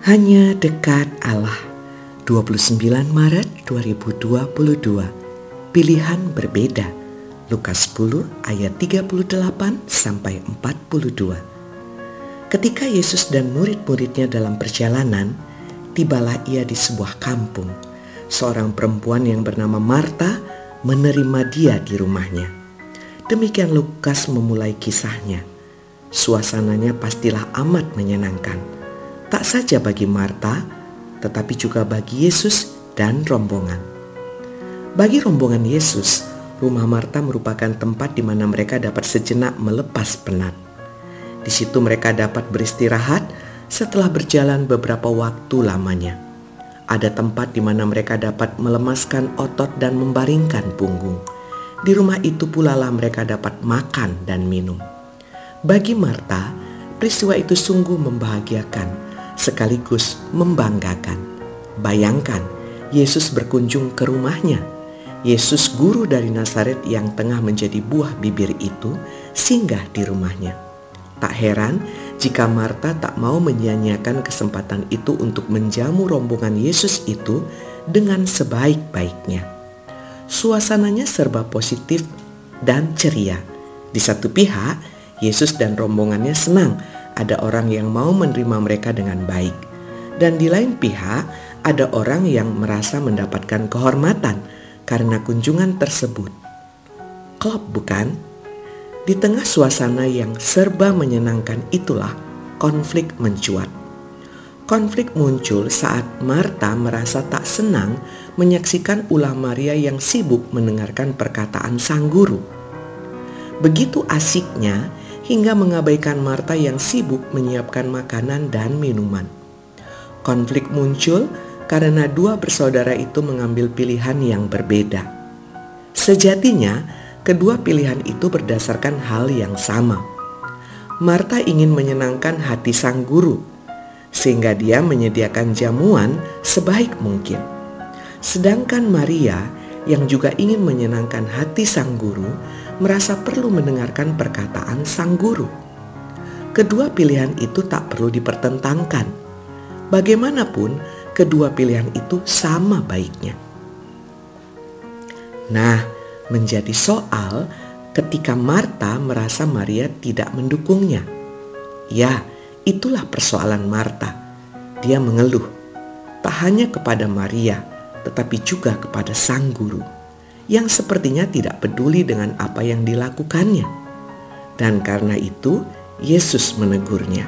Hanya dekat Allah. 29 Maret 2022 Pilihan berbeda. Lukas 10 ayat 38 sampai 42 Ketika Yesus dan murid-muridnya dalam perjalanan Tibalah ia di sebuah kampung. Seorang perempuan yang bernama Marta menerima dia di rumahnya. Demikian Lukas memulai kisahnya. Suasananya pastilah amat menyenangkan tak saja bagi Marta, tetapi juga bagi Yesus dan rombongan. Bagi rombongan Yesus, rumah Marta merupakan tempat di mana mereka dapat sejenak melepas penat. Di situ mereka dapat beristirahat setelah berjalan beberapa waktu lamanya. Ada tempat di mana mereka dapat melemaskan otot dan membaringkan punggung. Di rumah itu pula lah mereka dapat makan dan minum. Bagi Marta, peristiwa itu sungguh membahagiakan sekaligus membanggakan. Bayangkan, Yesus berkunjung ke rumahnya. Yesus guru dari Nazaret yang tengah menjadi buah bibir itu singgah di rumahnya. Tak heran jika Marta tak mau menyia-nyiakan kesempatan itu untuk menjamu rombongan Yesus itu dengan sebaik-baiknya. Suasananya serba positif dan ceria. Di satu pihak, Yesus dan rombongannya senang ada orang yang mau menerima mereka dengan baik, dan di lain pihak ada orang yang merasa mendapatkan kehormatan karena kunjungan tersebut. Klop, bukan? Di tengah suasana yang serba menyenangkan itulah konflik mencuat. Konflik muncul saat Marta merasa tak senang menyaksikan ulah Maria yang sibuk mendengarkan perkataan sang guru. Begitu asiknya hingga mengabaikan Marta yang sibuk menyiapkan makanan dan minuman. Konflik muncul karena dua bersaudara itu mengambil pilihan yang berbeda. Sejatinya, kedua pilihan itu berdasarkan hal yang sama. Marta ingin menyenangkan hati sang guru, sehingga dia menyediakan jamuan sebaik mungkin. Sedangkan Maria yang juga ingin menyenangkan hati sang guru merasa perlu mendengarkan perkataan sang guru. Kedua pilihan itu tak perlu dipertentangkan. Bagaimanapun, kedua pilihan itu sama baiknya. Nah, menjadi soal ketika Marta merasa Maria tidak mendukungnya. Ya, itulah persoalan Marta. Dia mengeluh, tak hanya kepada Maria, tetapi juga kepada sang guru yang sepertinya tidak peduli dengan apa yang dilakukannya. Dan karena itu, Yesus menegurnya.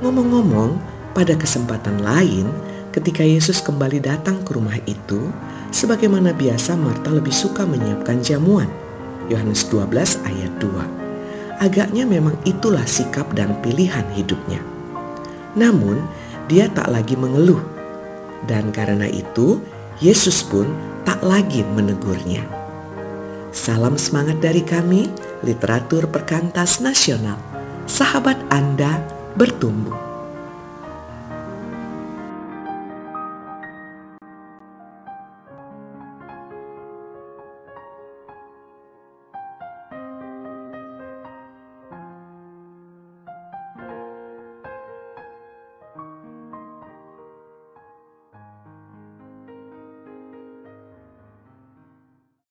Ngomong-ngomong, pada kesempatan lain, ketika Yesus kembali datang ke rumah itu, sebagaimana biasa Marta lebih suka menyiapkan jamuan. Yohanes 12 ayat 2. Agaknya memang itulah sikap dan pilihan hidupnya. Namun, dia tak lagi mengeluh dan karena itu, Yesus pun tak lagi menegurnya. Salam semangat dari kami, literatur perkantas nasional. Sahabat Anda bertumbuh.